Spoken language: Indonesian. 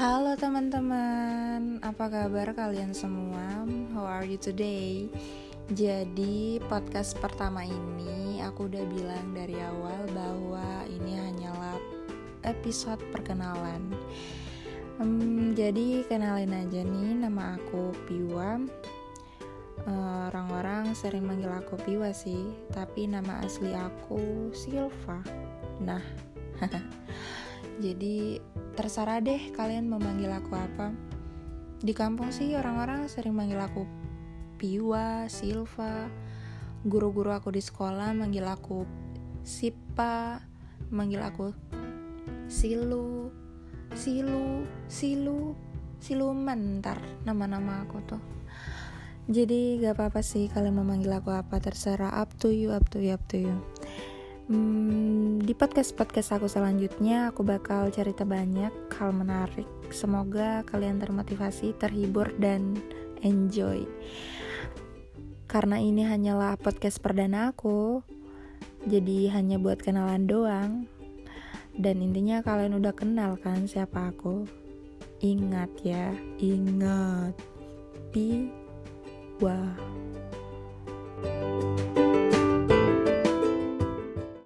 Halo teman-teman, apa kabar kalian semua? How are you today? Jadi podcast pertama ini aku udah bilang dari awal bahwa ini hanyalah episode perkenalan. Hmm, jadi kenalin aja nih, nama aku Piwa. Eh, orang-orang uh, sering manggil aku Piwa sih, tapi nama asli aku Silva. Nah, jadi terserah deh kalian memanggil aku apa. Di kampung sih orang-orang sering manggil aku Piwa, Silva. Guru-guru aku di sekolah manggil aku Sipa manggil aku Silu Silu Silu Siluman ntar nama-nama aku tuh. Jadi gak apa-apa sih kalian memanggil aku apa terserah. Up to you up to you up to you Hmm, di podcast-podcast aku selanjutnya aku bakal cerita banyak hal menarik. Semoga kalian termotivasi, terhibur dan enjoy. Karena ini hanyalah podcast perdana aku, jadi hanya buat kenalan doang. Dan intinya kalian udah kenal kan siapa aku. Ingat ya, ingat. Pi wah.